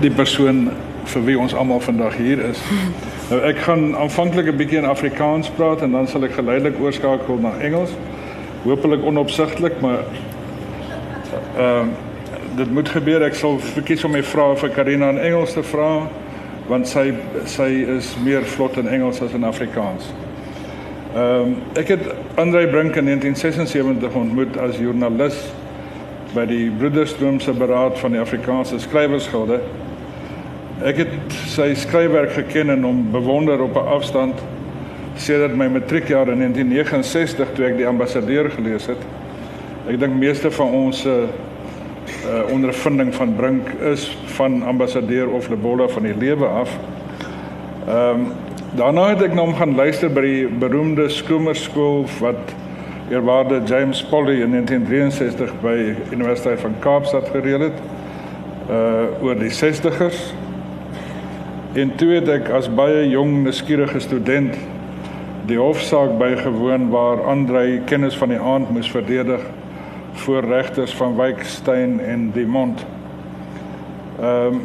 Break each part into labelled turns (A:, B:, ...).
A: die persoon vir wie ons almal vandag hier is. Nou ek gaan aanvanklik 'n bietjie in Afrikaans praat en dan sal ek geleidelik oorskakel na Engels. Hoopelik onopsigtelik, maar ehm uh, dit moet gebeur. Ek sal verkies om my vrae vir Karina in Engels te vra want sy sy is meer vlot in Engels as in Afrikaans. Ehm um, ek het Andrei Brink in 1976 ontmoet as joernalis by die Broederstroomse Beraad van die Afrikaanse Skrywersgilde. Ek het sy skryfwerk geken en hom bewonder op 'n afstand sedert my matriekjaar in 1969 toe ek die ambassadeur gelees het. Ek dink meeste van ons se uh, uh, ondervinding van Brink is van ambassadeur of Lebola van die lewe af. Ehm um, daarna het ek nou om gaan luister by die beroemde Skomerskool wat eerwaarde James Polly in 1963 by Universiteit van Kaapstad gereël het uh oor die 60ers. En toe het ek as baie jong nuuskierige student die hofsaak bygewoon waar Andrei kennis van die aand moes verdedig voor regters van Wykstein en Dimont. Ehm um,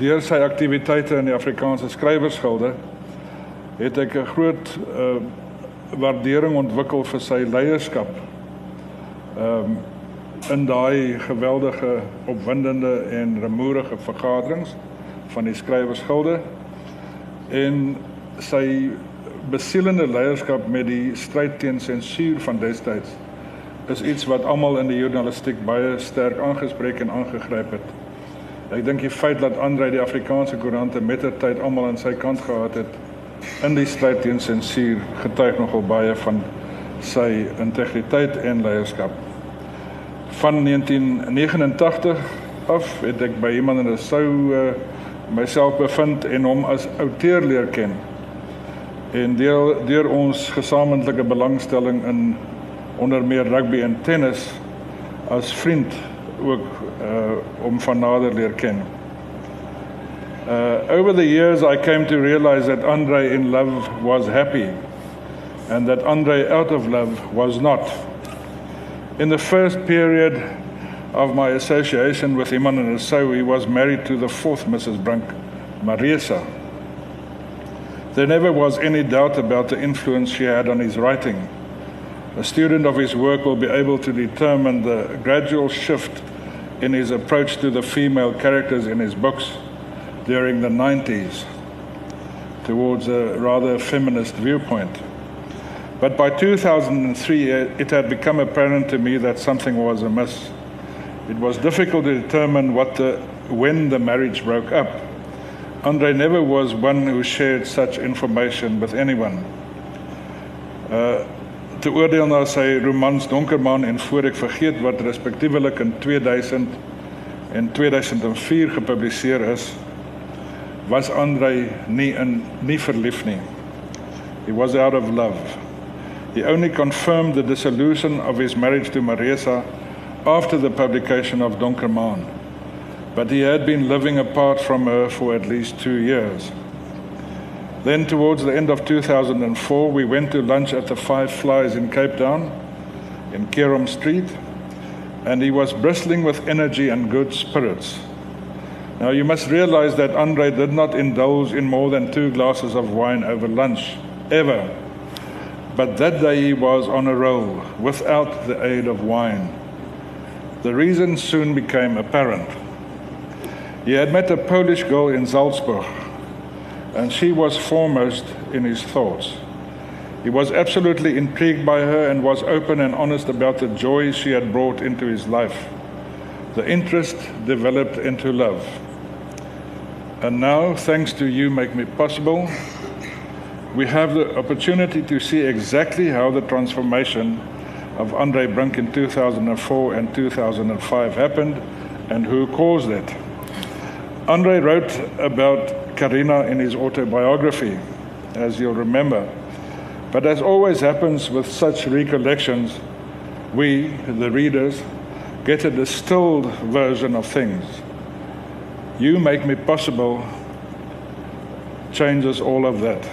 A: deur sy aktiwiteite in die Afrikaanse skrywersgilde het ek 'n groot uh waardering ontwikkel vir sy leierskap. Ehm um, in daai geweldige opwindende en remoerige vergaderings van die skrywersgilde en sy besielende leierskap met die stryd teen sensuur van destyds is iets wat almal in die journalistiek baie sterk aangespreek en aangegryp het. Ek dink die feit dat Andre die Afrikaanse koerante mettertyd almal aan sy kant gehad het in die stryd teen sensuur getuig nogal baie van sy integriteit en leierskap. Van 1989 af het ek by iemand in 'n sou uh, myself bevind en hom as outeur leer ken. En deel deur ons gesamentlike belangstelling in onder meer rugby en tennis as vriend ook uh om van nader leer ken. Uh over the years I came to realize that Andre in love was happy and that Andre out of love was not. In the first period of my association with Human and Rousseau, he was married to the fourth Mrs. Brink, Maresa. There never was any doubt about the influence she had on his writing. A student of his work will be able to determine the gradual shift in his approach to the female characters in his books during the 90s towards a rather feminist viewpoint. But by 2003, it had become apparent to me that something was amiss. It was difficult to determine what the, when the marriage broke up. Andre never was one who shared such information with anyone. Uh, te oordeel na sy romans Donkerman en Voor ek vergeet wat respektiewelik in 2000 en 2004 gepubliseer is, was Andrei nie in nie verlief nie. He was out of love. He only confirmed the dissolution of his marriage to Marisa after the publication of Donkermaan. But he had been living apart from her for at least 2 years. Then, towards the end of 2004, we went to lunch at the Five Flies in Cape Town, in Keerom Street, and he was bristling with energy and good spirits. Now, you must realize that Andre did not indulge in more than two glasses of wine over lunch, ever. But that day he was on a roll without the aid of wine. The reason soon became apparent. He had met a Polish girl in Salzburg and she was foremost in his thoughts. He was absolutely intrigued by her and was open and honest about the joy she had brought into his life. The interest developed into love. And now, thanks to you, make me possible, we have the opportunity to see exactly how the transformation of Andre Brink in 2004 and 2005 happened and who caused it. Andre wrote about Karina in his autobiography, as you'll remember. But as always happens with such recollections, we, the readers, get a distilled version of things. You make me possible changes all of that.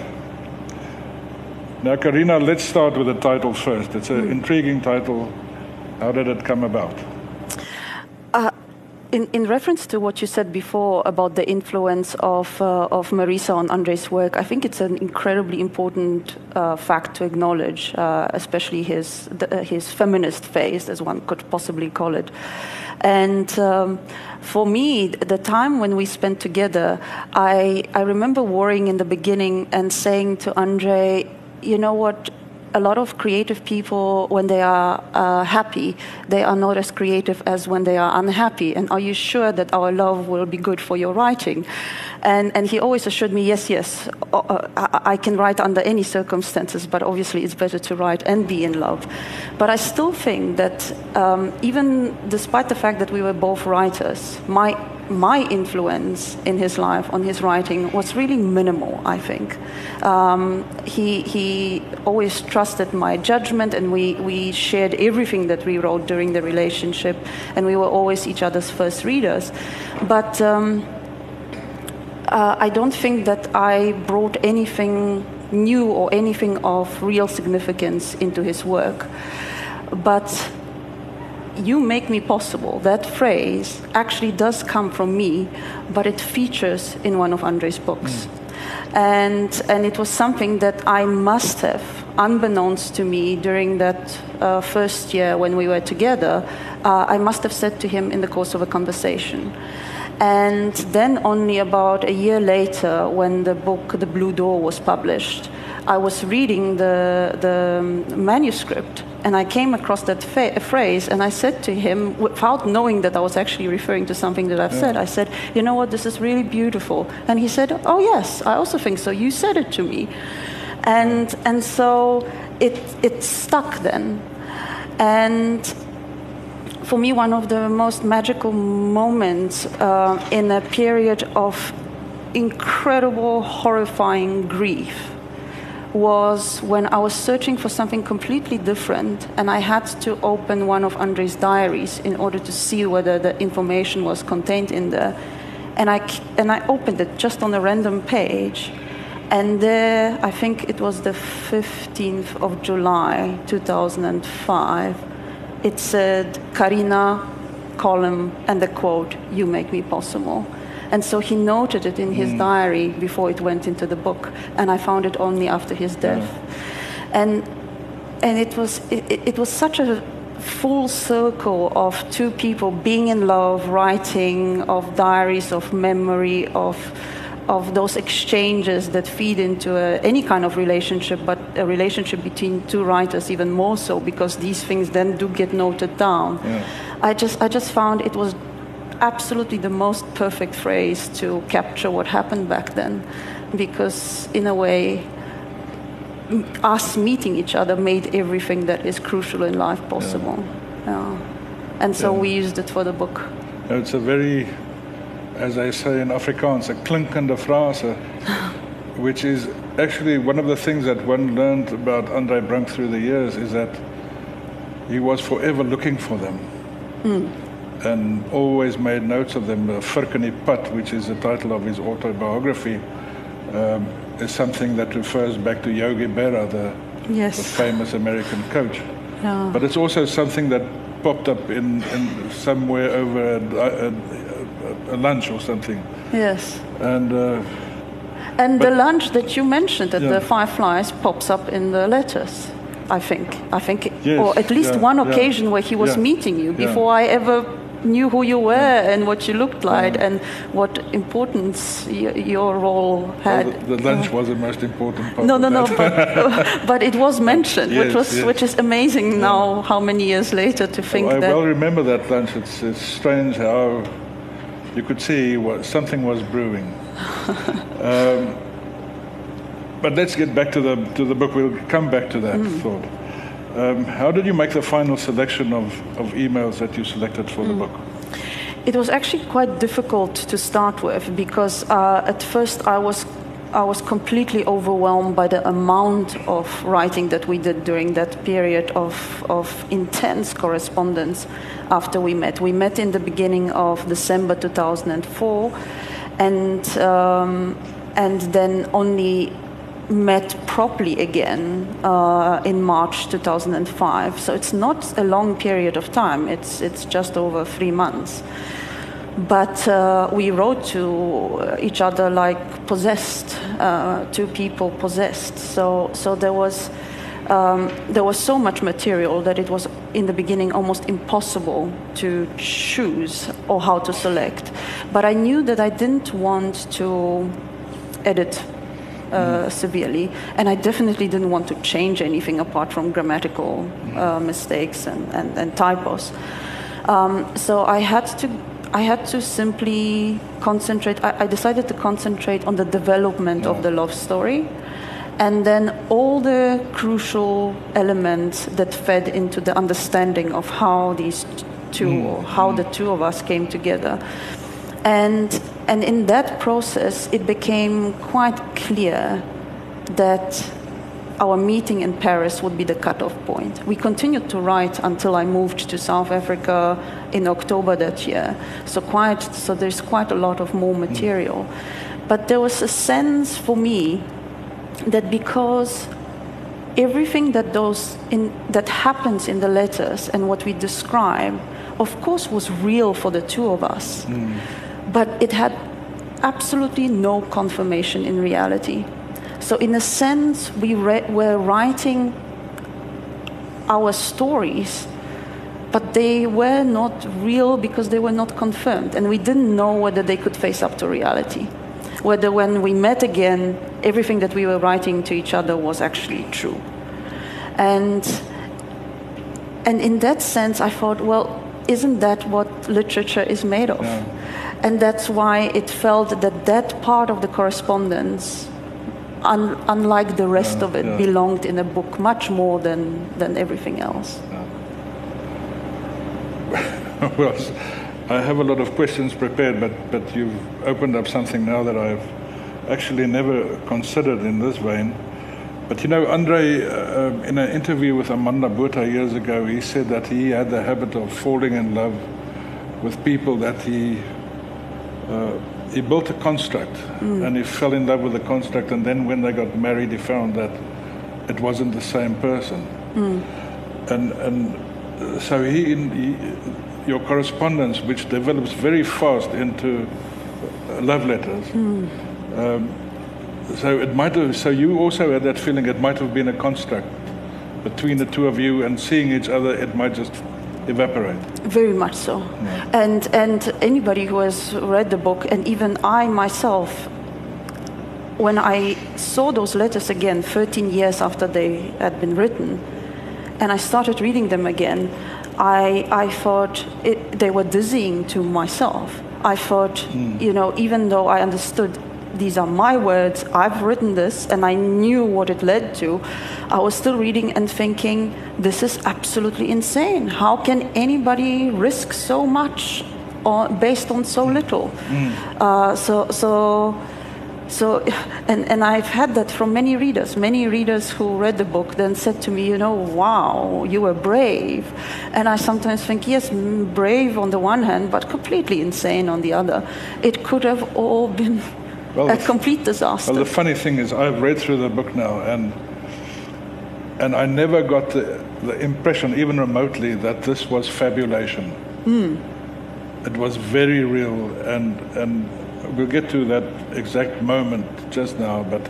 A: Now, Karina, let's start with the title first. It's an intriguing title. How did it come about?
B: Uh, in, in reference to what you said before about the influence of, uh, of Maresa on Andre's work, I think it's an incredibly important uh, fact to acknowledge, uh, especially his, the, uh, his feminist phase, as one could possibly call it. And um, for me, the time when we spent together, I, I remember worrying in the beginning and saying to Andrei, you know what, a lot of creative people, when they are uh, happy, they are not as creative as when they are unhappy. And are you sure that our love will be good for your writing? And, and he always assured me, yes, yes, uh, I, I can write under any circumstances, but obviously it's better to write and be in love. But I still think that um, even despite the fact that we were both writers, my my influence in his life on his writing was really minimal, I think. Um, he, he always trusted my judgment, and we, we shared everything that we wrote during the relationship, and we were always each other's first readers. But um, uh, I don't think that I brought anything new or anything of real significance into his work. But you make me possible, that phrase actually does come from me, but it features in one of Andre's books. Mm. And, and it was something that I must have, unbeknownst to me, during that uh, first year when we were together, uh, I must have said to him in the course of a conversation. And then, only about a year later, when the book The Blue Door was published, I was reading the, the manuscript and I came across that fa- phrase and I said to him, without knowing that I was actually referring to something that I've yeah. said, I said, You know what, this is really beautiful. And he said, Oh, yes, I also think so. You said it to me. And, and so it, it stuck then. And for me, one of the most magical moments uh, in a period of incredible, horrifying grief was when I was searching for something completely different, and I had to open one of Andrei's diaries in order to see whether the information was contained in there. And I, and I opened it just on a random page, and there, I think it was the 15th of July 2005 it said, Karina, column, and the quote, You make me possible. And so he noted it in his mm. diary before it went into the book, and I found it only after his death. Yeah. And, and it, was, it, it was such a full circle of two people being in love, writing, of diaries, of memory, of of those exchanges that feed into a, any kind of relationship, but a relationship between two writers even more so because these things then do get noted down. Yeah. I just I just found it was absolutely the most perfect phrase to capture what happened back then, because in a way. Us meeting each other made everything that is crucial in life possible. Yeah. yeah. And so yeah. we used it for the book.
A: It's a very as I say in Afrikaans, a klinkende phrase, which is actually one of the things that one learned about Andrei Brink through the years is that he was forever looking for them. Mm. And always made notes of them. Firkini Pat, which is the title of his autobiography, um, is something that refers back to Yogi Berra, the, yes. the famous American coach. Yeah. But it's also something that popped up in, in somewhere over a, a, a lunch or something.
B: Yes.
A: And. Uh,
B: and the lunch that you mentioned at yeah. the Five Flies pops up in the letters. I think. I think, yes, or at least yeah, one occasion yeah, where he was meeting you before I ever knew who you were and what you looked like and what importance y- your role had.
A: Well, the, the, lunch was the most important part.
B: No, no, no, but, but, it was mentioned, yes, which was yes. which is amazing yeah. now. How many years later to think
A: well, I
B: that?
A: well remember that lunch. It's, it's strange how you could see what, something was brewing. um, but let's get back to the to the book. We'll come back to that mm. thought. Um, how did you make the final selection of, of emails that you selected for mm. the book?
B: It was actually quite difficult to start with because uh, at first I was I was completely overwhelmed by the amount of writing that we did during that period of, of intense correspondence after we met. We met in the beginning of December 2004, and, um, and then only met properly again uh, in March 2005. So it's not a long period of time, it's, it's just over three months. but uh, we wrote to each other like possessed, uh, two people possessed. So, so there was um, there was so much material that it was in the beginning almost impossible to choose or how to select. But I knew that I didn't want to edit uh, mm. severely, and I definitely didn't want to change anything apart from grammatical uh, mistakes and, and, and typos. Um, so I had to I had to simply concentrate. I, I decided to concentrate on the development of the love story, and then all the crucial elements that fed into the understanding of how these two, mm. how the two of us came together. And, and in that process, it became quite clear that our meeting in Paris would be the cutoff point. We continued to write until I moved to South Africa in October that year. So quite so there's quite a lot of more material. But there was a sense for me that because everything that those in, that happens in the letters and what we describe, of course, was real for the two of us, mm. But it had absolutely no confirmation in reality. So, in a sense, we re- were writing our stories, but they were not real because they were not confirmed, and we didn't know whether they could face up to reality. Whether when we met again, everything that we were writing to each other was actually true. And, and in that sense, I thought, well, isn't that what literature is made of? Yeah. And that's why it felt that that part of the correspondence un, unlike the rest yeah, of it, yeah. belonged in a book much more than, than everything else.
A: Yeah. well, I have a lot of questions prepared, but, but you've opened up something now that I've actually never considered in this vein. But you know, Andre, uh, um, in an interview with Amanda Botha years ago, he said that he had the habit of falling in love with people that he he built a construct mm. and he fell in love with the construct and then when they got married he found that it wasn't the same person mm. and and so he, he, your correspondence which develops very fast into love letters mm. um, so it might have so you also had that feeling it might have been a construct between the two of you and seeing each other it might just evaporate.
B: Very much so. Yeah. And, and anybody who has read the book, and even I myself, when I saw those letters again 13 years after they had been written, and I started reading them again, I, I thought it, they were dizzying to myself. I thought, mm. you know, even though I understood these are my words, I've written this, and I knew what it led to, I was still reading and thinking, this is absolutely insane. How can anybody risk so much on, based on so little? Mm. Uh, so, so, so, and, and I've had that from many readers. Many readers who read the book then said to me, you know, wow, you were brave. And I sometimes think, yes, brave on the one hand, but completely insane on the other. It could have all been well, a complete disaster.
A: Well, the funny thing is, I've read through the book now, and and I never got the, the impression, even remotely, that this was fabulation. Mm. It was very real, and and we'll get to that exact moment just now, but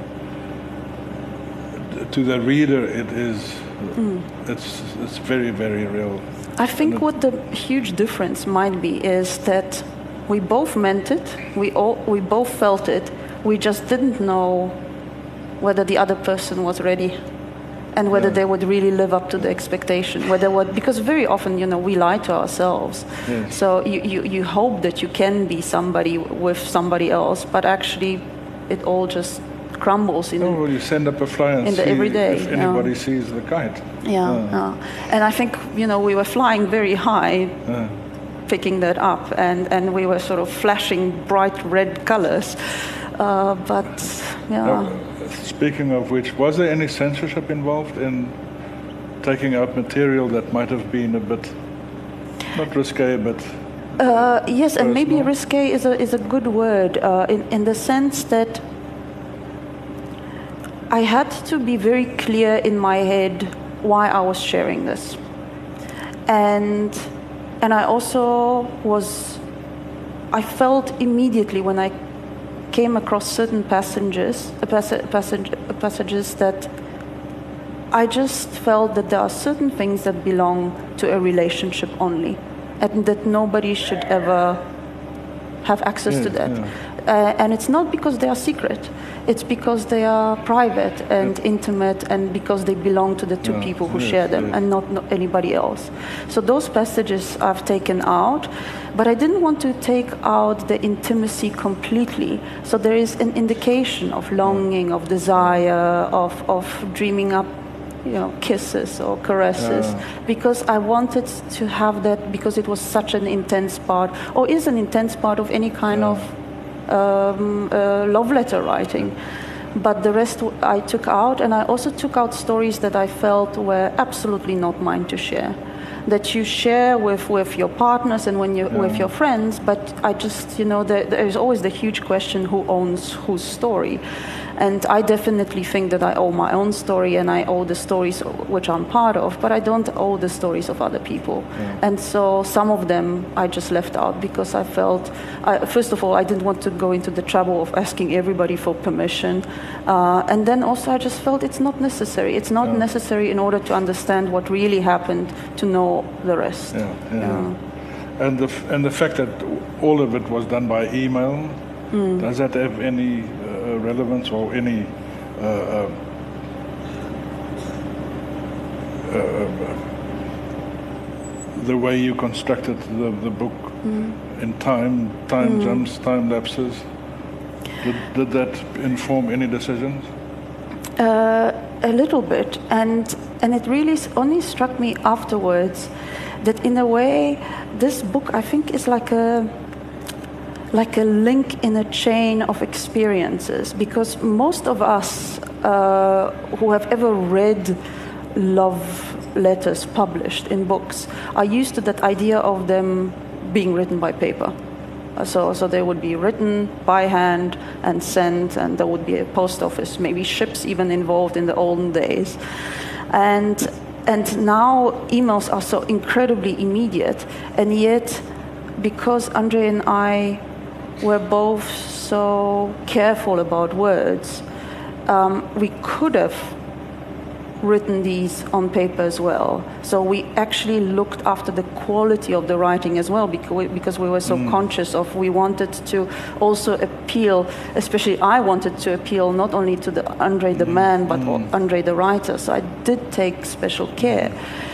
A: to the reader, it is mm. it's it's very very real.
B: I think what the huge difference might be is that we both meant it. We all we both felt it. We just didn't know whether the other person was ready and whether yeah. they would really live up to the expectation whether what because very often you know we lie to ourselves yes. so you, you, you hope that you can be somebody with somebody else but actually it all just crumbles in
A: oh, well, you send up a flyer in the everyday if anybody yeah. sees the kite
B: yeah, yeah, and i think you know we were flying very high picking that up, and, and we were sort of flashing bright red colors. Uh, but yeah. Now,
A: speaking of which, was there any censorship involved in taking out material that might have been a bit not risque, but
B: uh, yes, and maybe risque is a is a good word uh, in in the sense that I had to be very clear in my head why I was sharing this, and and I also was I felt immediately when I came across certain passengers, uh, passage, passage, passages that I just felt that there are certain things that belong to a relationship only, and that nobody should ever have access
A: Yes,
B: to that.
A: yeah.
B: Uh, and it's not because they are secret, it's because they are private and intimate and because they belong to the two
A: Yeah,
B: people who
A: yes,
B: share them
A: yes.
B: and not, not anybody else. So those passages I've taken out, but I didn't want to take out the intimacy completely. So there is an indication of longing, of desire, of, of dreaming up you know, kisses or caresses,
A: Yeah.
B: because I wanted to have that because it was such an intense part, or is an intense part of any kind
A: Yeah.
B: of um, uh, love letter writing. But the rest I took out, and I also took out stories that I felt were absolutely not mine to share. That you share with, with your partners and when you with your friends, but I just you know there, there is always the huge question who owns whose story, and I definitely think that I owe my own story and I owe the stories which I'm part of, but I don't owe the stories of other people, and so some of them I just left out because I felt, I, first of all, I didn't want to go into the trouble of asking everybody for permission, uh, and then also I just felt it's not necessary. It's not
A: Yeah.
B: necessary in order to understand what really happened to know the rest.
A: Yeah, yeah. And the f- and the fact that all of it was done by email, does that have any relevance or any uh, uh, uh, the way you constructed the, the book in time, time jumps, time lapses? Did, did that inform any decisions?
B: Uh, a little bit, and and it really only struck me afterwards that in a way this book I think is like a like a link in a chain of experiences because most of us uh, who have ever read love letters published in books are used to that idea of them being written by paper. Uh, So, so they would be written by hand and sent, and there would be a post office, maybe ships even involved in the olden days. And, and now emails are so incredibly immediate, and yet, because Andre and I were both so careful about words, um, we could have written these on paper as well. So we actually looked after the quality of the writing as well because we, because we were so mm. conscious of we wanted to also appeal, especially I wanted to appeal not only to the Andre the mm-hmm. man but mm. Andre the writer. So I did take special care. Mm.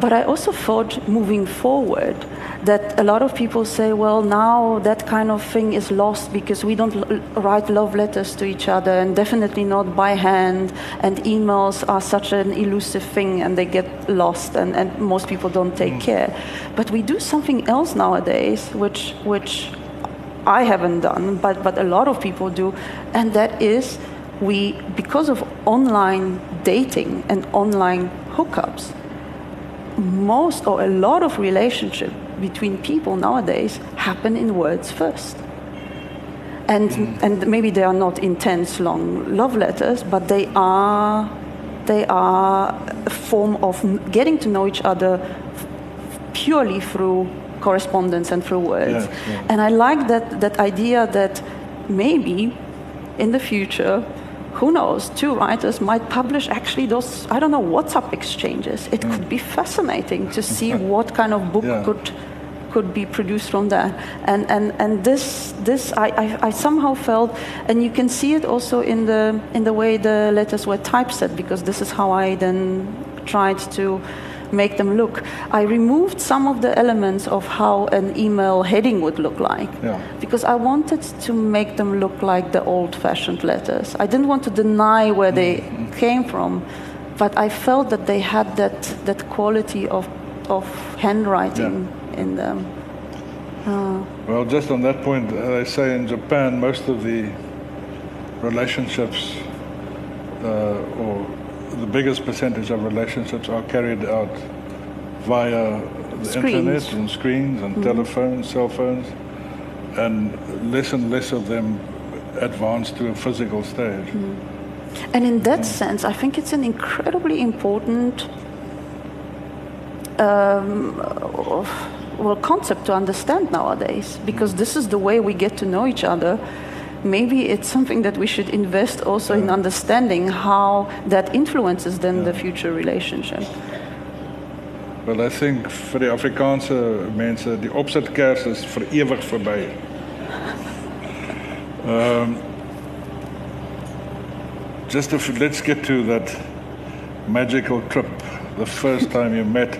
B: But I also thought moving forward that a lot of people say, well, now that kind of thing is lost because we don't l- write love letters to each other and definitely not by hand, and emails are such an elusive thing and they get lost and, and most people don't take mm. care. But we do something else nowadays, which, which I haven't done, but, but a lot of people do, and that is we, because of online dating and online hookups, most or a lot of relationship between people nowadays happen in words first. And, mm-hmm. and maybe they are not intense long love letters, but they are, they are a form of getting to know each other f- purely through correspondence and through words.
A: Yes, yeah.
B: And I like that, that idea that maybe in the future, who knows, two writers might publish actually those, I don't know, WhatsApp exchanges. It mm. could be fascinating to see what kind of book
A: Yeah.
B: could could be produced from that. And and, and this this I, I, I somehow felt and you can see it also in the in the way the letters were typeset because this is how I then tried to make them look. I removed some of the elements of how an email heading would look like
A: Yeah.
B: because I wanted to make them look like the old fashioned letters. I didn't want to deny where they came from, but I felt that they had that, that quality of, of handwriting in them.
A: Well, just on that point, uh, they say in Japan most of the relationships, uh, or the biggest percentage of relationships, are carried out via the
B: Screens.
A: internet and screens and mm-hmm. telephones, cell phones, and less and less of them advance to a physical stage. Mm-hmm.
B: And in that mm. sense, I think it's an incredibly important um, well concept to understand nowadays because mm. this is the way we get to know each other. Maybe it's something that we should invest also in understanding how that influences then the future relationship.
A: Well, I think vir die Afrikaanse mense die opsetkers is vir ewig verby. Um just if let's get to that magical trip the first time you met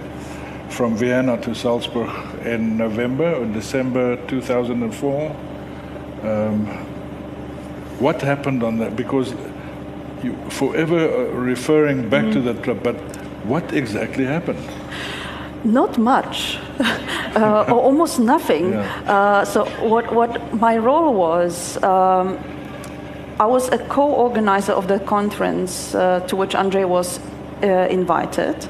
A: from Vienna to Salzburg in November or December 2004. Um, what happened on that? Because you forever uh, referring back mm. to that trip, but what exactly happened?
B: Not much, uh, or almost nothing. Yeah. Uh, so what, what my role was, um, I was a co-organizer of the conference uh, to which Andre was uh, invited.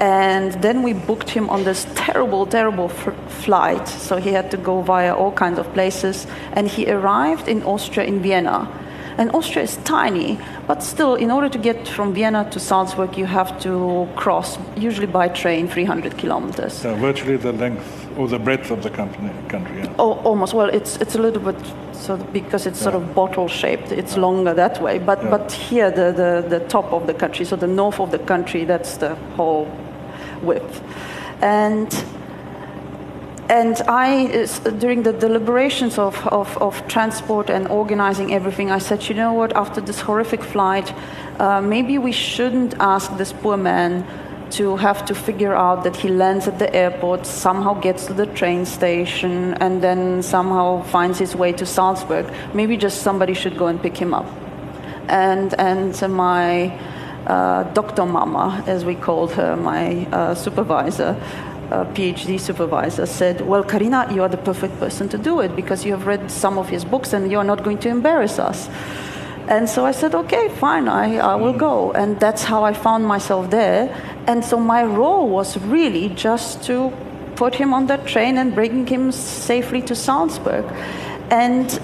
B: And then we booked him on this terrible, terrible flight. So he had to go via all kinds of places. And he arrived in Austria, in Vienna. And Austria is tiny, but still, in order to get from Vienna to Salzburg, you have to cross, usually by train, 300 kilometers.
A: So virtually the length or the breadth of the company, country. Yeah.
B: Oh, almost. Well, it's it's a little bit so because it's yeah. sort of bottle shaped. It's yeah. longer that way. But but here, the, the the top of the country, so the north of the country, that's the whole width, and and I, during the deliberations of, of, of, transport and organizing everything, I said, you know what, after this horrific flight, uh, maybe we shouldn't ask this poor man to have to figure out that he lands at the airport, somehow gets to the train station, and then somehow finds his way to Salzburg. Maybe just somebody should go and pick him up. And, and my Dr. Mama, as we called her, my uh, supervisor, uh, PhD supervisor, said, Well, Karina, you are the perfect person to do it because you have read some of his books and you are not going to embarrass us. And so I said, Okay, fine, I, I will go. And that's how I found myself there. And so my role was really just to put him on that train and bring him safely to Salzburg. And,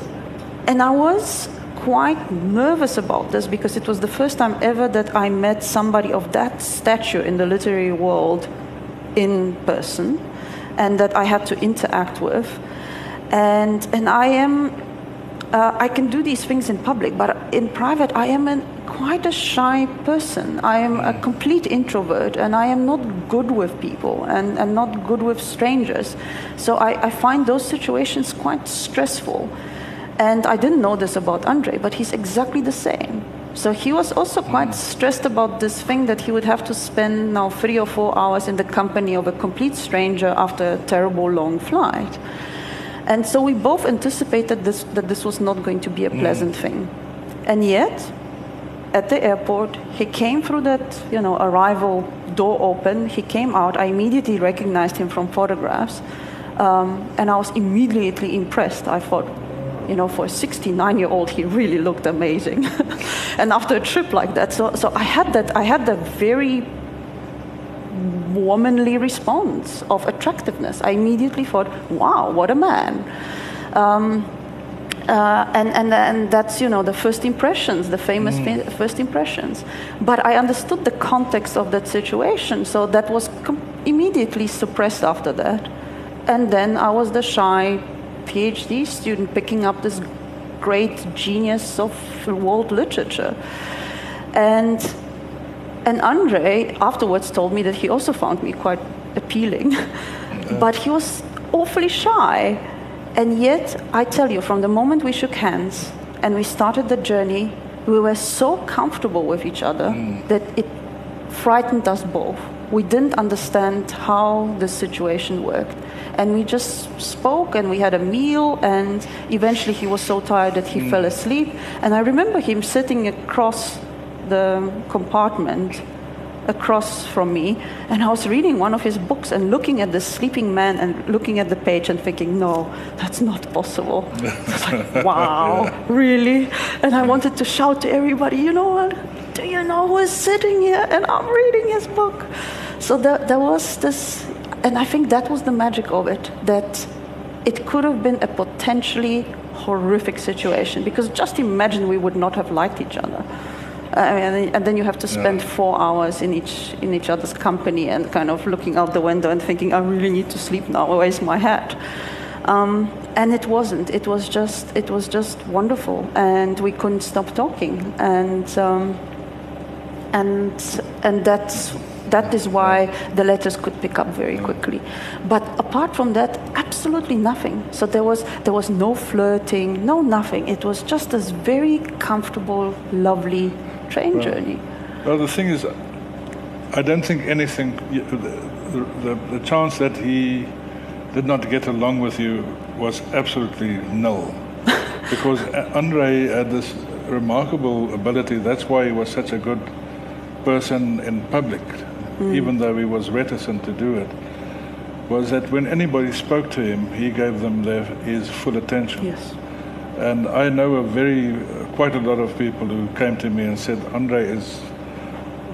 B: and I was quite nervous about this because it was the first time ever that I met somebody of that stature in the literary world in person and that I had to interact with. And, and I am, uh, I can do these things in public, but in private, I am an, quite a shy person. I am a complete introvert and I am not good with people and, and not good with strangers. So I, I find those situations quite stressful. And I didn't know this about Andre, but he's exactly the same. So he was also quite stressed about this thing that he would have to spend now three or four hours in the company of a complete stranger after a terrible long flight. And so we both anticipated this, that this was not going to be a pleasant mm. thing. And yet, at the airport, he came through that, you know, arrival door open. He came out. I immediately recognized him from photographs. Um, and I was immediately impressed. I thought, you know, for a 69 year old, he really looked amazing. and after a trip like that, so, so I had that, I had that very womanly response of attractiveness. I immediately thought, wow, what a man. Um, uh, and, and, and that's, you know, the first impressions, the famous mm. first impressions. But I understood the context of that situation, so that was com- immediately suppressed after that. And then I was the shy PhD student picking up this great genius of world literature. And, and Andre afterwards told me that he also found me quite appealing, but he was awfully shy. And yet, I tell you, from the moment we shook hands and we started the journey, we were so comfortable with each other mm. that it frightened us both. We didn't understand how the situation worked. And we just spoke and we had a meal and eventually he was so tired that he mm. fell asleep. And i remember him sitting across the compartment across from me and i was reading one of his books and looking at the sleeping man and looking at the page and thinking no that's not possible. I was like, wow really? And i wanted to shout to everybody you know what do you know who is sitting here and i'm reading his book so there, there was this and I think that was the magic of it, that it could have been a potentially horrific situation because just imagine we would not have liked each other. I mean, and then you have to spend yeah. four hours in each in each other's company and kind of looking out the window and thinking, I really need to sleep now. Where's my hat? Um, and it wasn't. It was just it was just wonderful, and we couldn't stop talking. And um, and and that's that is why the letters could pick up very quickly. But apart from that, absolutely nothing. So there was there was no flirting, no nothing. It was just this very comfortable, lovely train
A: well,
B: journey.
A: Well, the thing is, I don't think anything. The, the, the chance that he did not get along with you was absolutely null, because Andre had this remarkable ability. That's why he was such a good person in public mm. even though he was reticent to do it, was that when anybody spoke to him, he gave them their, his full attention.
B: Yes.
A: And I know a very, quite a lot of people who came to me and said, Andre is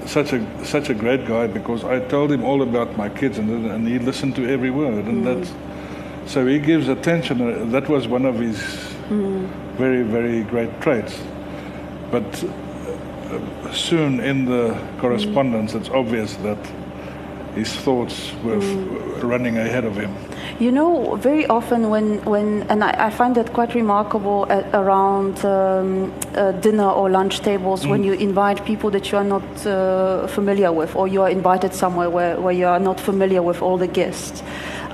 A: such a such a great guy because I told him all about my kids and, and he listened to every word and mm. that's so he gives attention. Uh, that was one of his mm. very very great traits. But soon in the correspondence, it's obvious that his thoughts were mm. running ahead of him.
B: You know, very often when, when and I, I find that quite remarkable at, around um, uh, dinner or lunch tables mm. when you invite people that you are not uh, familiar with, or you are invited somewhere where, where you are not familiar with all the guests.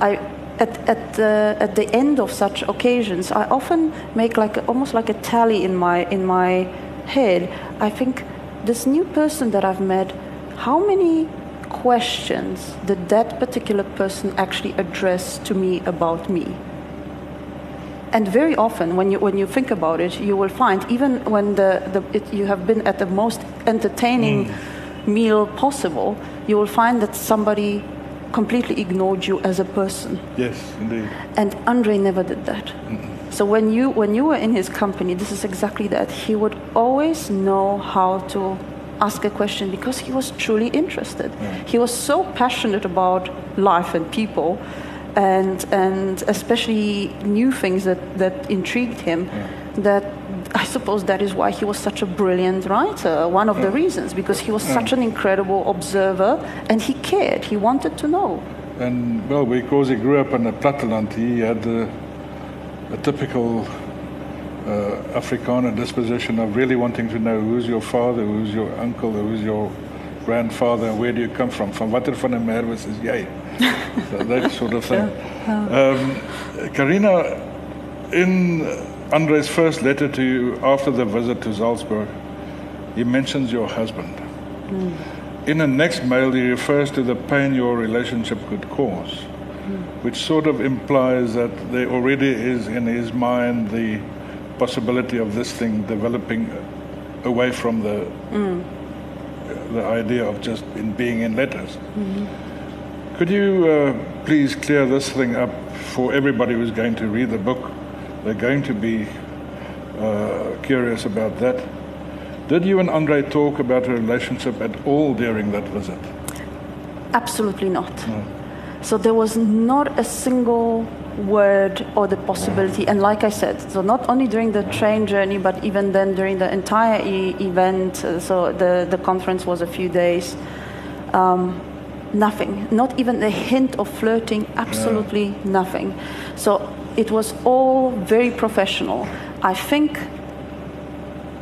B: I, at, at, the, at the end of such occasions, I often make like almost like a tally in my, in my head. I think this new person that I've met, how many questions did that particular person actually address to me about me? And very often, when you, when you think about it, you will find, even when the, the, it, you have been at the most entertaining mm. meal possible, you will find that somebody completely ignored you as a person.
A: Yes, indeed.
B: And Andre never did that. Mm-mm. So when you when you were in his company, this is exactly that. He would always know how to ask a question because he was truly interested. Yeah. He was so passionate about life and people and and especially new things that, that intrigued him yeah. that I suppose that is why he was such a brilliant writer. One of yeah. the reasons, because he was such an incredible observer and he cared. He wanted to know.
A: And well, because he grew up in the platteland, he had the a typical uh, Afrikaner disposition of really wanting to know who's your father, who's your uncle, who's your grandfather, where do you come from? Van watter van 'n merwes is jy? so that sort of thing. Um, Karina, in Andre's first letter to you after the visit to Salzburg, he mentions your husband. Mm. In the next mail, he refers to the pain your relationship could cause which sort of implies that there already is in his mind the possibility of this thing developing away from the mm. the idea of just in being in letters. Mm-hmm. Could you uh, please clear this thing up for everybody who's going to read the book? They're going to be uh, curious about that. Did you and Andre talk about a relationship at all during that visit?
B: Absolutely not. No. So there was not a single word or the possibility. And like I said, so not only during the train journey, but even then during the entire e- event, uh, so the, the conference was a few days, um, nothing, not even a hint of flirting, absolutely yeah. nothing. So it was all very professional. I think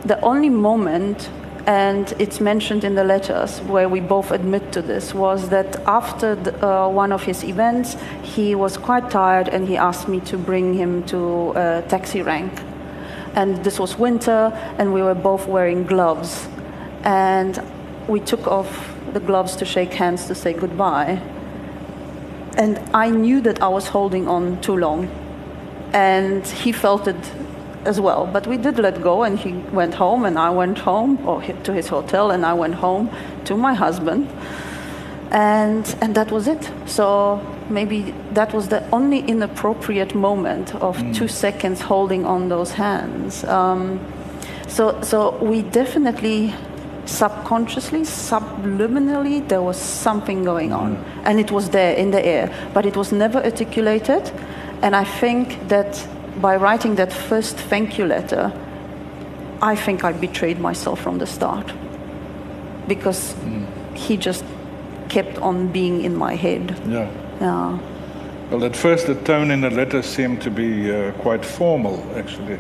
B: the only moment and it's mentioned in the letters where we both admit to this was that after the, uh, one of his events he was quite tired and he asked me to bring him to a taxi rank. And this was winter and we were both wearing gloves. And we took off the gloves to shake hands to say goodbye. And i knew that i was holding on too long. And he felt it as well. But we did let go, and he went home, and I went home, or to his hotel, and I went home to my husband, and and that was it. So maybe that was the only inappropriate moment of mm. two seconds holding on those hands. Um, so so we definitely subconsciously, subliminally, there was something going on, mm. and it was there in the air, but it was never articulated. And I think that by writing that first thank you letter, I think I betrayed myself from the start. because he just kept on being in my head.
A: Yeah.
B: Yeah.
A: Well, at first, the tone in the letter seemed to be uh, quite formal, actually.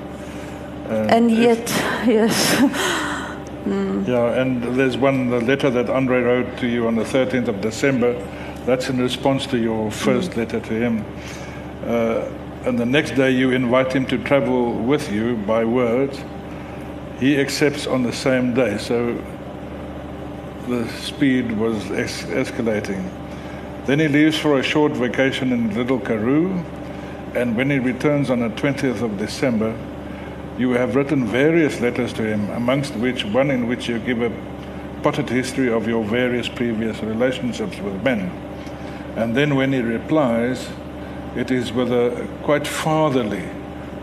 B: And
A: if-
B: yet, yes.
A: Yeah, and there's one the letter that Andre wrote to you on the 13th of December. That's in response to your first letter to him. Uh, and the next day, you invite him to travel with you by word. He accepts on the same day, so the speed was es- escalating. Then he leaves for a short vacation in Little Karoo, and when he returns on the 20th of December, you have written various letters to him, amongst which one in which you give a potted history of your various previous relationships with men. And then when he replies, it is with a quite fatherly,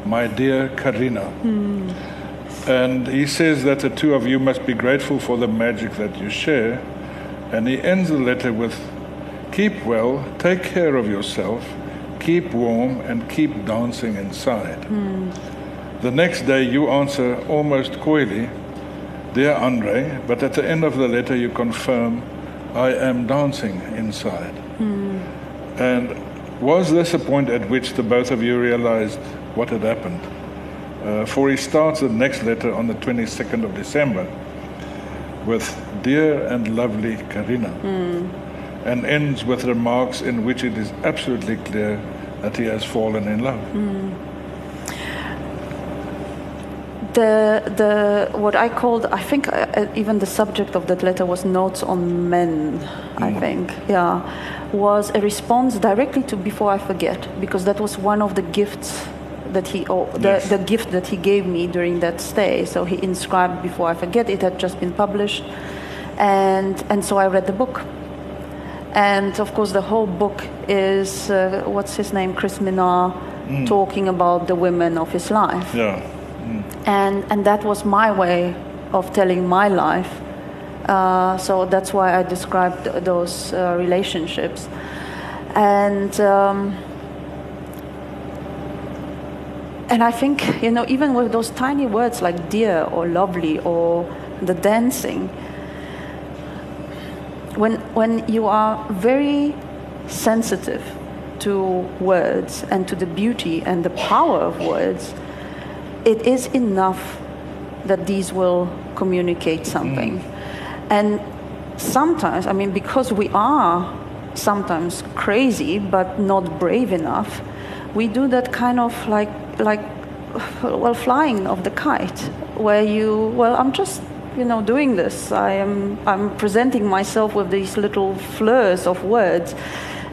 A: my dear Karina. And he says that the two of you must be grateful for the magic that you share. And he ends the letter with, keep well, take care of yourself, keep warm, and keep dancing inside. The next day, you answer almost coyly, Dear Andre, but at the end of the letter, you confirm, I am dancing inside. And was this a point at which the both of you realized what had happened? Uh, for he starts the next letter on the 22nd of December with Dear and lovely Karina, and ends with remarks in which it is absolutely clear that he has fallen in love.
B: The, the, what I called, I think uh, uh, even the subject of that letter was notes on men, I think, yeah, was a response directly to Before I Forget, because that was one of the gifts that he, oh, the,
A: Yes.
B: the gift that he gave me during that stay. So he inscribed Before I Forget, it had just been published. And, and so I read the book. And of course, the whole book is, uh, what's his name, Chris Minnaar, talking about the women of his life
A: Yeah.
B: And and that was my way of telling my life. Uh, so that's why I described those uh, relationships, and um, and I think you know even with those tiny words like dear or lovely or the dancing. When when you are very sensitive to words and to the beauty and the power of words, it is enough that these will communicate something. Mm. And sometimes, I mean, because we are sometimes crazy but not brave enough, we do that kind of like, like, well, flying of the kite, where you, well, I'm just, you know, doing this. I am, I'm presenting myself with these little flurs of words.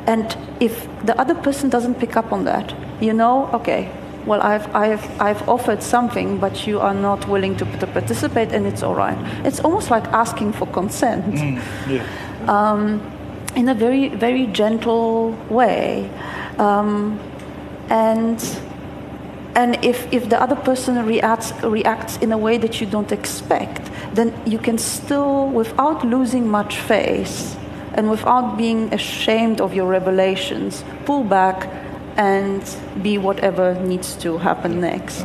B: And if the other person doesn't pick up on that, you know, okay, well, I've, I've, I've offered something, but you are not willing to, to participate, and it's all right. It's almost like asking for consent
A: Yeah.
B: in a very, very gentle way. Um, and and if, if the other person reacts, reacts in a way that you don't expect, then you can still, without losing much face and without being ashamed of your revelations, pull back and be whatever needs to happen next.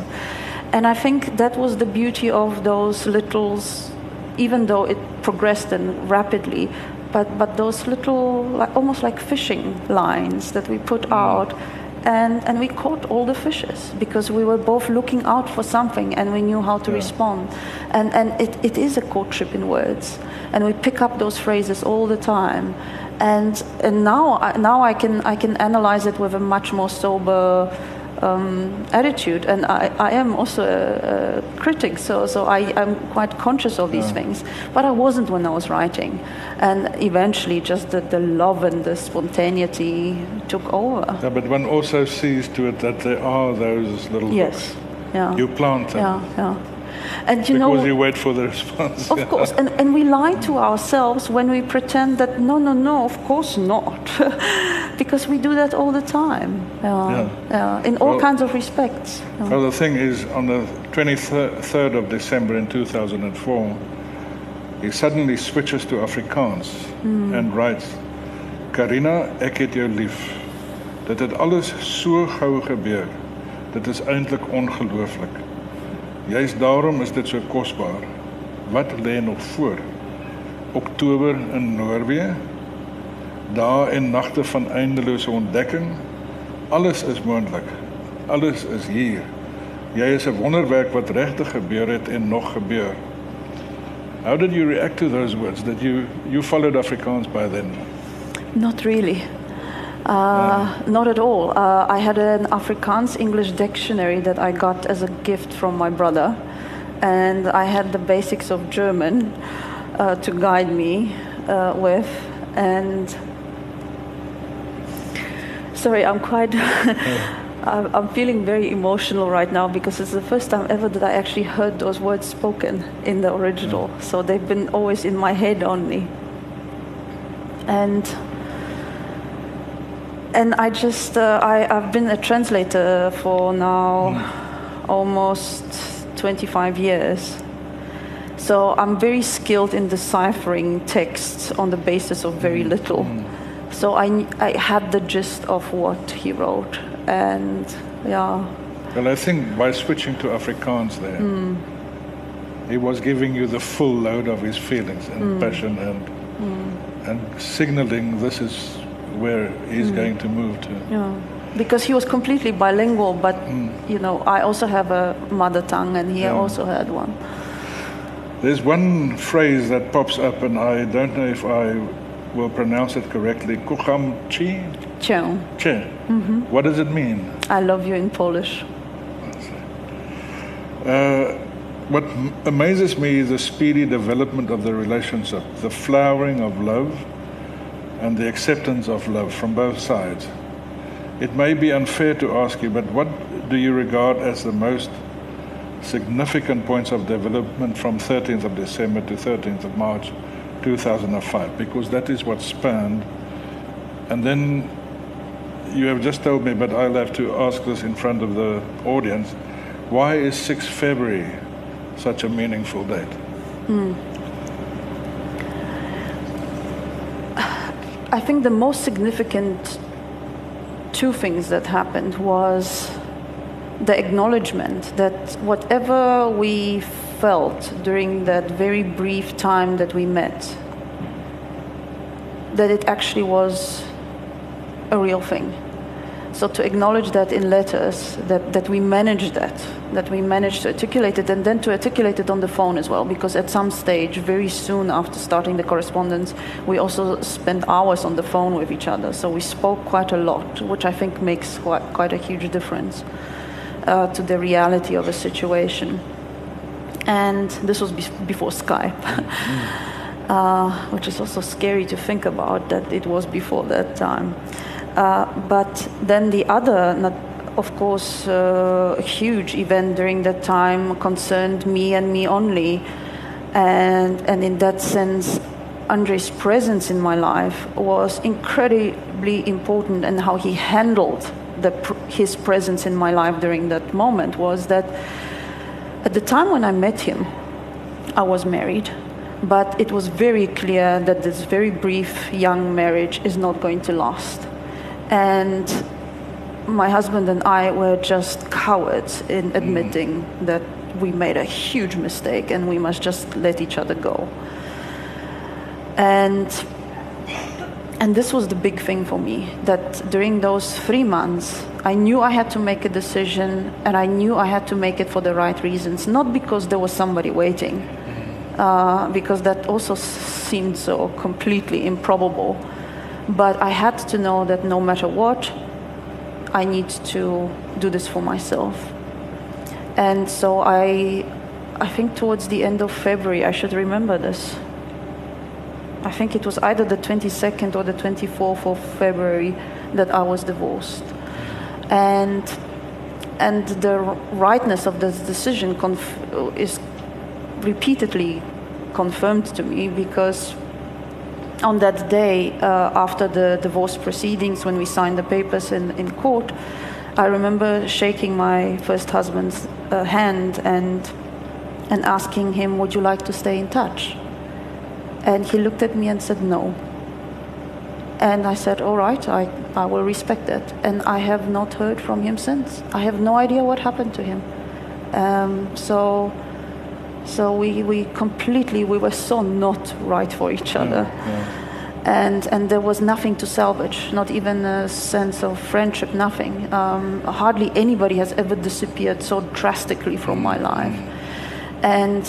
B: And I think that was the beauty of those littles, even though it progressed and rapidly, but, but those little, like, almost like fishing lines that we put mm. out and, and we caught all the fishes because we were both looking out for something and we knew how to
A: Yeah.
B: respond. And, and it, it is a courtship in words. And we pick up those phrases all the time. And, and now, I- now I, can, I can analyze it with a much more sober um, attitude. And I, I am also a, a critic, so, so I, I'm quite conscious of these things. But I wasn't when I was writing. And eventually, just the, the love and the spontaneity took over.
A: Yeah, but one also sees to it that there are those little
B: Yes.
A: books.
B: Yeah.
A: You plant them
B: yeah, yeah. And you
A: because
B: know,
A: you wait for the response.
B: of course, and, and we lie to ourselves when we pretend that no, no, no, of course not, because we do that all the time. Uh, yeah,
A: Yeah.
B: yeah, in all
A: Well-
B: kinds of respects. Yeah.
A: Well, the thing is, on the 23rd of December in 2004, he suddenly switches to Afrikaans hmm. and writes: Karina, ek het jou lief. Dit het alles so gou gebeur. Dit is eintlik ongelooflik. Juist daarom is dit so kosbaar. Wat lê nog voor? Oktober in Noorwe. Dae en nagte van eindelose ontdekking. Alles is moontlik. Alles is hier. Jy is 'n wonderwerk wat regtig gebeur het en nog gebeur. How did you react to those words? That you you followed Afrikaans by then?
B: Not really. Uh, not at all. Uh, I had an Afrikaans English dictionary that I got as a gift from my brother, and I had the basics of German uh, to guide me uh, with. And sorry, I'm quite. I'm I'm feeling very emotional right now because it's the first time ever that I actually heard those words spoken in the original. So they've been always in my head only. And and I just uh, I, I've been a translator for now hmm. almost 25 years. So I'm very skilled in deciphering texts on the basis of very hmm. little. Hmm. So I, I had the gist of what he wrote, and yeah,
A: Well, I think by switching to Afrikaans there, he was giving you the full load of his feelings and passion and and signaling this is where he's hmm. going to move to.
B: yeah. Because he was completely bilingual, but hmm. you know, I also have a mother tongue, and he
A: Yeah.
B: also had one.
A: There's one phrase that pops up, and I don't know if I will pronounce it correctly. Kuchamchi?
B: Cię.
A: Che. Mm-hmm. What does it mean?
B: I love you in Polish.
A: Uh, what m- amazes me is the speedy development of the relationship, the flowering of love, and the acceptance of love from both sides. It may be unfair to ask you, but what do you regard as the most significant points of development from 13th of December to 13th of March 2005? Because that is what spanned. And then you have just told me, but I'll have to ask this in front of the audience. Why is 6 February such a meaningful date? Hmm.
B: I think the most significant two things that happened was the acknowledgement that whatever we felt during that very brief time that we met, that it actually was a real thing. So to acknowledge that in letters, that, that we managed that, that we managed to articulate it, and then to articulate it on the phone as well, because at some stage, very soon after starting the correspondence, we also spent hours on the phone with each other. So we spoke quite a lot, which I think makes quite, quite a huge difference uh, to the reality of a situation. And this was be- before Skype. uh, which is also scary to think about that it was before that time. Uh, but then the other, of course, uh, huge event during that time concerned me and me only. And, and in that sense, Andre's presence in my life was incredibly important, and how he handled the, his presence in my life during that moment was that at the time when I met him, I was married, but it was very clear that this very brief young marriage is not going to last. And my husband and I were just cowards in admitting that we made a huge mistake and we must just let each other go. And and this was the big thing for me that during those three months, I knew I had to make a decision and I knew I had to make it for the right reasons, not because there was somebody waiting, uh, because that also seemed so completely improbable. But I had to know that no matter what, I need to do this for myself. And so I, I think towards the end of February, I should remember this. I think it was either the 22nd or the 24th of February that I was divorced. And, and the rightness of this decision conf- is repeatedly confirmed to me because on that day, uh, after the divorce proceedings, when we signed the papers in, in court, I remember shaking my first husband's uh, hand and, and asking him, Would you like to stay in touch? And he looked at me and said, No. And I said, All right, I, I will respect that. And I have not heard from him since. I have no idea what happened to him. Um, so So we, we completely, we were so not right for each other. And, and there was nothing to salvage, not even a sense of friendship, nothing. Um, hardly anybody has ever disappeared so drastically from my life. And,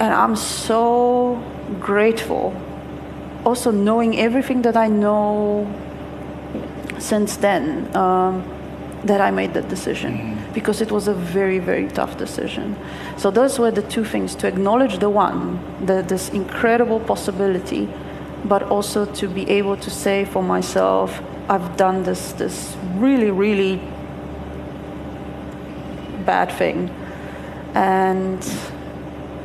B: and I'm so grateful. Also, knowing everything that I know since then, um, that I made that decision because it was a very, very tough decision. So, those were the two things to acknowledge the one, the, this incredible possibility, but also to be able to say for myself, I've done this, this really, really bad thing. And,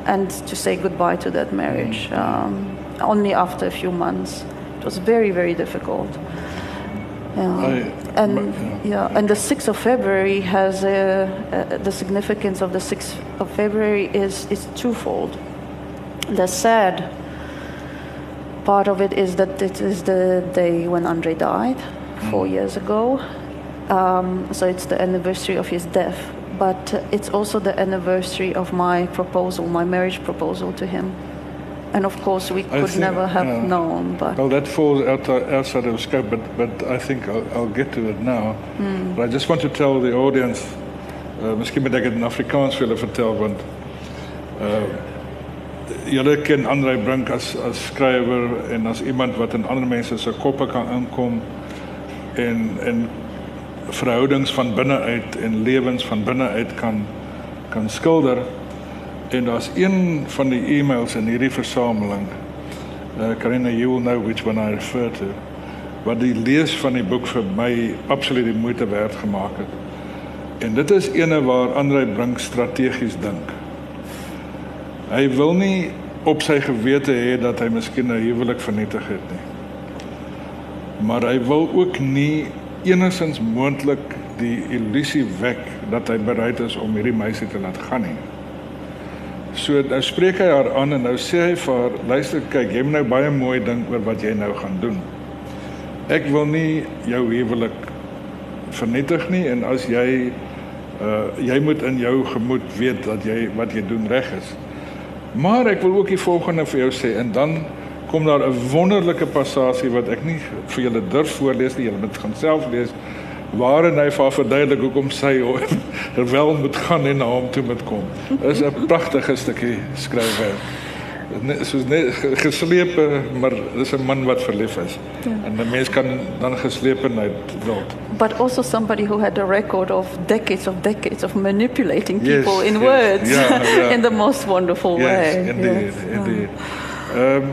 B: and to say goodbye to that marriage um, only after a few months. It was very, very difficult. Yeah.
A: I,
B: and
A: yeah.
B: and the 6th of February has a, uh, the significance of the 6th of February is is twofold. The sad part of it is that it is the day when Andre died, four years ago. Um, so it's the anniversary of his death, but it's also the anniversary of my proposal, my marriage proposal to him. And of course, we could
A: think-
B: never have
A: yeah.
B: known, but
A: Well, that falls out, outside of scope, but, but I think I'll, I'll get to it now. But I just want to tell the audience, uh, miskien moet ek dit in Afrikaans vir hulle vertel, want uh, julle ken Andrei Brink as, as skrywer en as iemand wat in ander mense se koppe kan inkom en, en verhoudings van binne uit en lewens van binne uit kan, kan skilder. En daar's een van die e-mails in hierdie versameling Uh, Karina, you will know which one I refer to. Wat die lees van die boek vir my absoluut die moeite werd gemaak het. En dit is ene waar Andrei Brink strategies dink. Hy wil nie op sy gewete hê dat hy miskien 'n huwelik vernietig het nie. Maar hy wil ook nie enigsins moontlik die illusie wek dat hy bereid is om hierdie meisie te laat gaan nie. So nou spreek hy haar aan en nou sê hy vir haar, luister kyk, jy moet nou baie mooi dink oor wat jy nou gaan doen. Ek wil nie jou huwelik vernietig nie en as jy uh jy moet in jou gemoed weet dat jy wat jy doen reg is. Maar ek wil ook die volgende vir jou sê en dan kom daar 'n wonderlike passasie wat ek nie vir julle durf voorlees nie, julle moet gaan self lees waarin hy vir haar verduidelik hoekom sy wel moet gaan en na hom toe moet kom. Dit is 'n pragtige stukkie skryfwerk. Net soos net ge- geslepe, maar dis 'n man wat verlief is. Ja. En 'n mens kan dan geslepenheid wild.
B: but also somebody who had a record of decades of decades of manipulating
A: Yes,
B: people in
A: yes.
B: words
A: Yeah, yeah.
B: in the most wonderful
A: Yes,
B: way.
A: indeed,
B: Yes.
A: indeed. Um,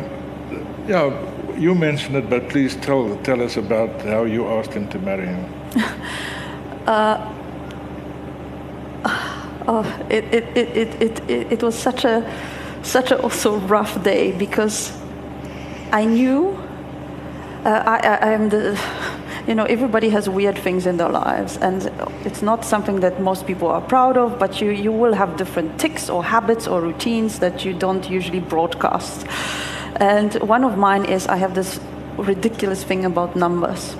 A: yeah, you mentioned it, but please tell tell us about how you asked him to marry you.
B: Oh, it, it, it, it, it, it, was such a, such a also rough day because I knew uh, I, I, I am the, you know, everybody has weird things in their lives, and it's not something that most people are proud of, but you, you will have different tics or habits or routines that you don't usually broadcast. And one of mine is I have this ridiculous thing about numbers.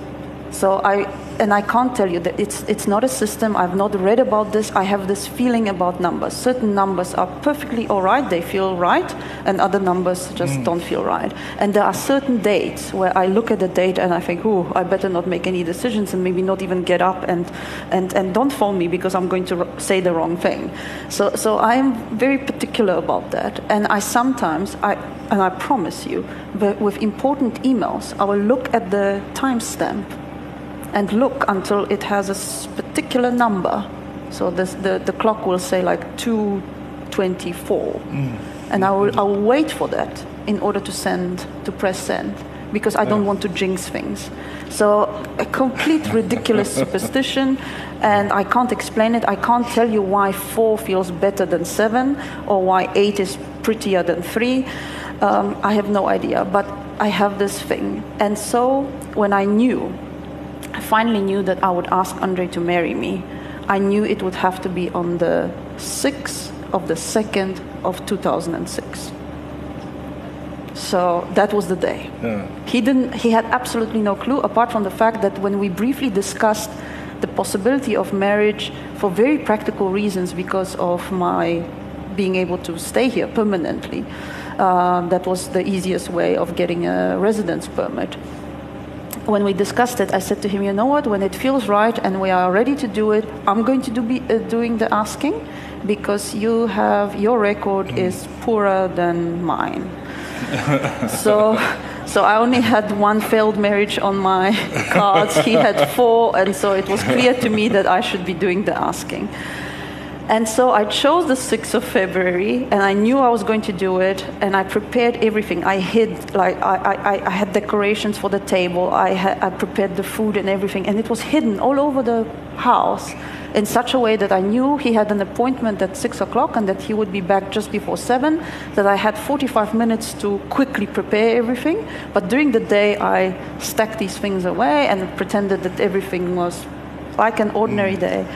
B: So I and I can't tell you that it's it's not a system. I've not read about this. I have this feeling about numbers. Certain numbers are perfectly all right. They feel right, and other numbers just mm. don't feel right. And there are certain dates where I look at the date and I think, "Oh, I better not make any decisions and maybe not even get up and and and don't phone me because I'm going to r- say the wrong thing." So so I am very particular about that. And I sometimes I and I promise you, but with important emails, I will look at the timestamp and look until it has a particular number. So this, the, the clock will say like 224. And I will, I will wait for that in order to send, to press send, because I don't want to jinx things. So a complete ridiculous superstition, and I can't explain it. I can't tell you why four feels better than seven, or why eight is prettier than three. Um, I have no idea, but I have this thing. And so when I knew I finally knew that I would ask Andre to marry me. I knew it would have to be on the 6th of the 2nd of 2006. So that was the day.
A: Yeah.
B: He didn't he had absolutely no clue apart from the fact that when we briefly discussed the possibility of marriage for very practical reasons because of my being able to stay here permanently. Uh, that was the easiest way of getting a residence permit. When we discussed it, I said to him, "You know what? When it feels right and we are ready to do it, I'm going to do be, uh, doing the asking, because you have your record mm. is poorer than mine." so so I only had one failed marriage on my cards. He had four, and so it was clear to me that I should be doing the asking. And so I chose the 6th of February, and I knew I was going to do it, and I prepared everything. I hid, like, I, I, I had decorations for the table, I, had, I prepared the food and everything, and it was hidden all over the house in such a way that I knew he had an appointment at six o'clock and that he would be back just before seven, that I had 45 minutes to quickly prepare everything. But during the day, I stacked these things away and pretended that everything was like an ordinary mm. day.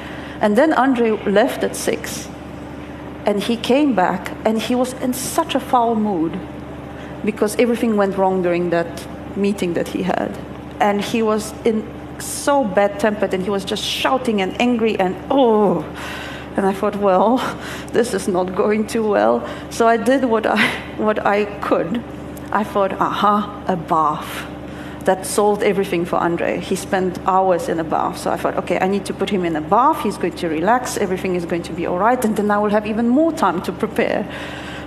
B: And then Andre left at six. And he came back and he was in such a foul mood because everything went wrong during that meeting that he had. And he was in so bad tempered and he was just shouting and angry and oh. And I thought, well, this is not going too well. So I did what I, what I could. I thought, aha, a bath. That solved everything for Andre. He spent hours in a bath. So I thought, okay, I need to put him in a bath. He's going to relax. Everything is going to be all right. And then I will have even more time to prepare.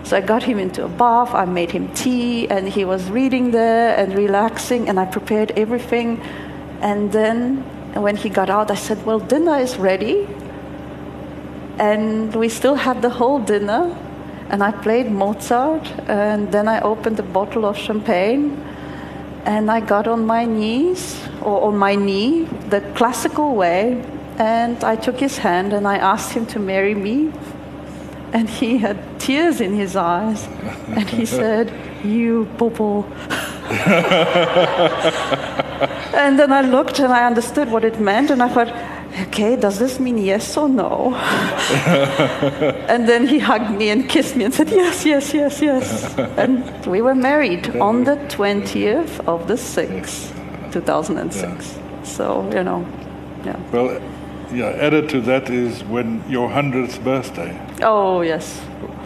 B: So I got him into a bath. I made him tea, and he was reading there and relaxing. And I prepared everything. And then when he got out, I said, Well, dinner is ready. And we still had the whole dinner. And I played Mozart. And then I opened a bottle of champagne. And I got on my knees, or on my knee, the classical way. And I took his hand and I asked him to marry me. And he had tears in his eyes. And he said, You bubble. and then I looked and I understood what it meant, and I thought, okay, does this mean yes or no? and then he hugged me and kissed me and said, yes, yes, yes, yes. And we were married on the 20th of the 6th, 2006. Yeah. So, you know, yeah.
A: Well, yeah, added to that is when your 100th birthday.
B: Oh, yes.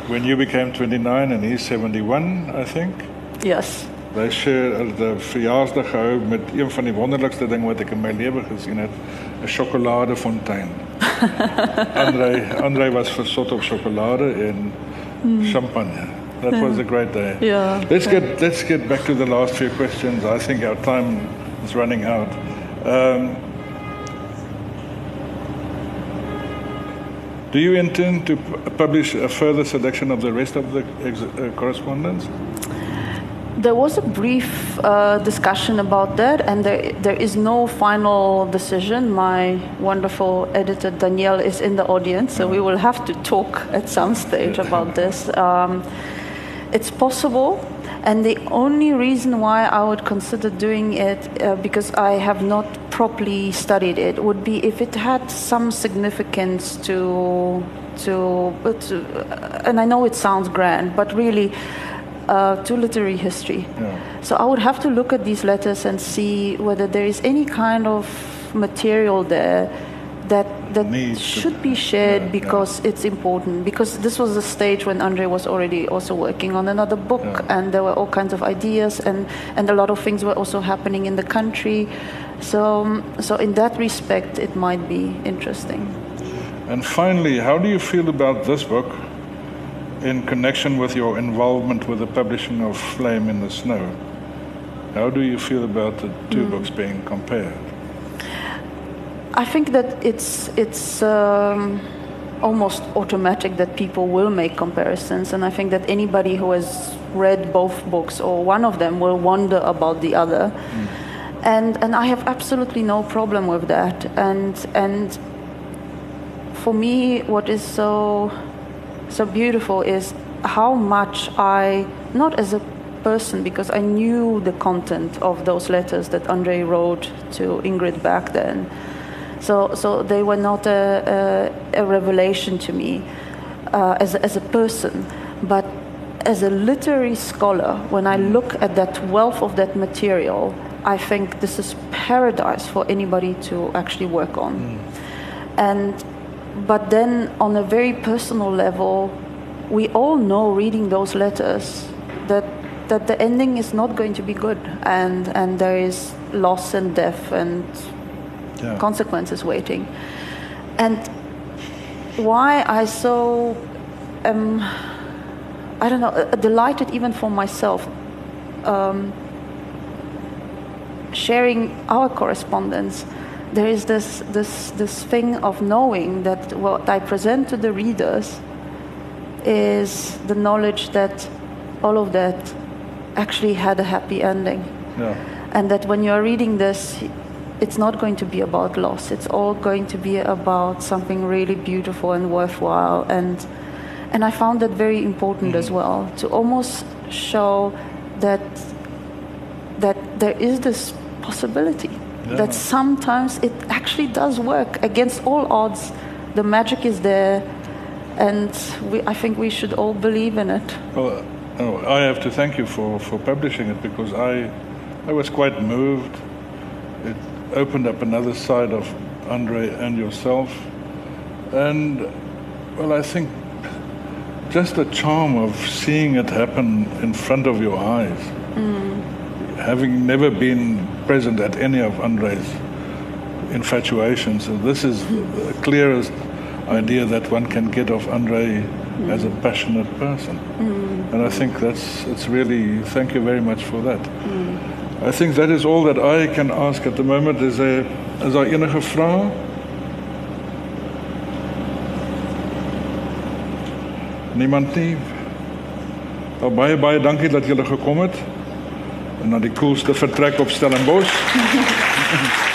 A: When you became 29 and he's 71, I think.
B: Yes.
A: Hy sê die verjaarsdag gehou met een van die wonderlikste dinge wat ek in my lewe gesien het, 'n sjokoladefontein. Andre Andre was versot op sjokolade en mm. champagne. That yeah. was a great day.
B: Yeah.
A: Let's get let's get back to the last few questions. I think our time is running out. Um, do you intend to publish a further selection of the rest of the uh, correspondence?
B: There was a brief uh, discussion about that, and there, there is no final decision. My wonderful editor Danielle is in the audience, so we will have to talk at some stage about this. Um, it's possible, and the only reason why I would consider doing it, uh, because I have not properly studied it, would be if it had some significance to, to, to and I know it sounds grand, but really uh, to literary history. Yeah. So I would have to look at these letters and see whether there is any kind of material there that that Needs should to, be shared yeah, because yeah. it's important. Because this was a stage when Andre was already also working on another book, and there were all kinds of ideas, and and a lot of things were also happening in the country. So so in that respect, it might be interesting.
A: And finally, how do you feel about this book? In connection with your involvement with the publishing of Flame in the Snow. How do you feel about the two mm. books being compared?
B: I think that it's it's um, almost automatic that people will make comparisons, and I think that anybody who has read both books or one of them will wonder about the other. Mm. And and I have absolutely no problem with that. And and for me, what is so so beautiful is how much I, not as a person, because I knew the content of those letters that Andre wrote to Ingrid back then. So, so they were not a, a, a revelation to me uh, as, as a person, but as a literary scholar, when I look at that wealth of that material, I think this is paradise for anybody to actually work on. Mm. And but then on a very personal level, we all know reading those letters that that the ending is not going to be good and and there is loss and death and
A: Yeah.
B: consequences waiting. And why I so um, I don't know uh, delighted even for myself um, sharing our correspondence. There is this this this thing of knowing that what I present to the readers is the knowledge that all of that actually had a happy ending.
A: Yeah.
B: and that when you're reading this it's not going to be about loss. It's all going to be about something really beautiful and worthwhile. And and i found that very important as mm-hmm. well to almost show that that there is this possibility
A: Yeah.
B: that sometimes it actually does work against all odds the magic is there and we, i think we should all believe in it
A: Well, oh, I have to thank you for, for publishing it because I, I was quite moved. It opened up another side of Andre and yourself. And, well, I think just the charm of seeing it happen in front of your eyes, mm. Having never been present at any of Andre's infatuations, this is the clearest idea that one can get of Andre as a passionate person. Mm. And I think that's it's really thank you very much for that. Mm. I think that is all that I can ask at the moment. Is there is daar enige vrae? Niemand nie. Baie baie dankie dat julle gekom het na die coolste vertrek op Stellenbosch.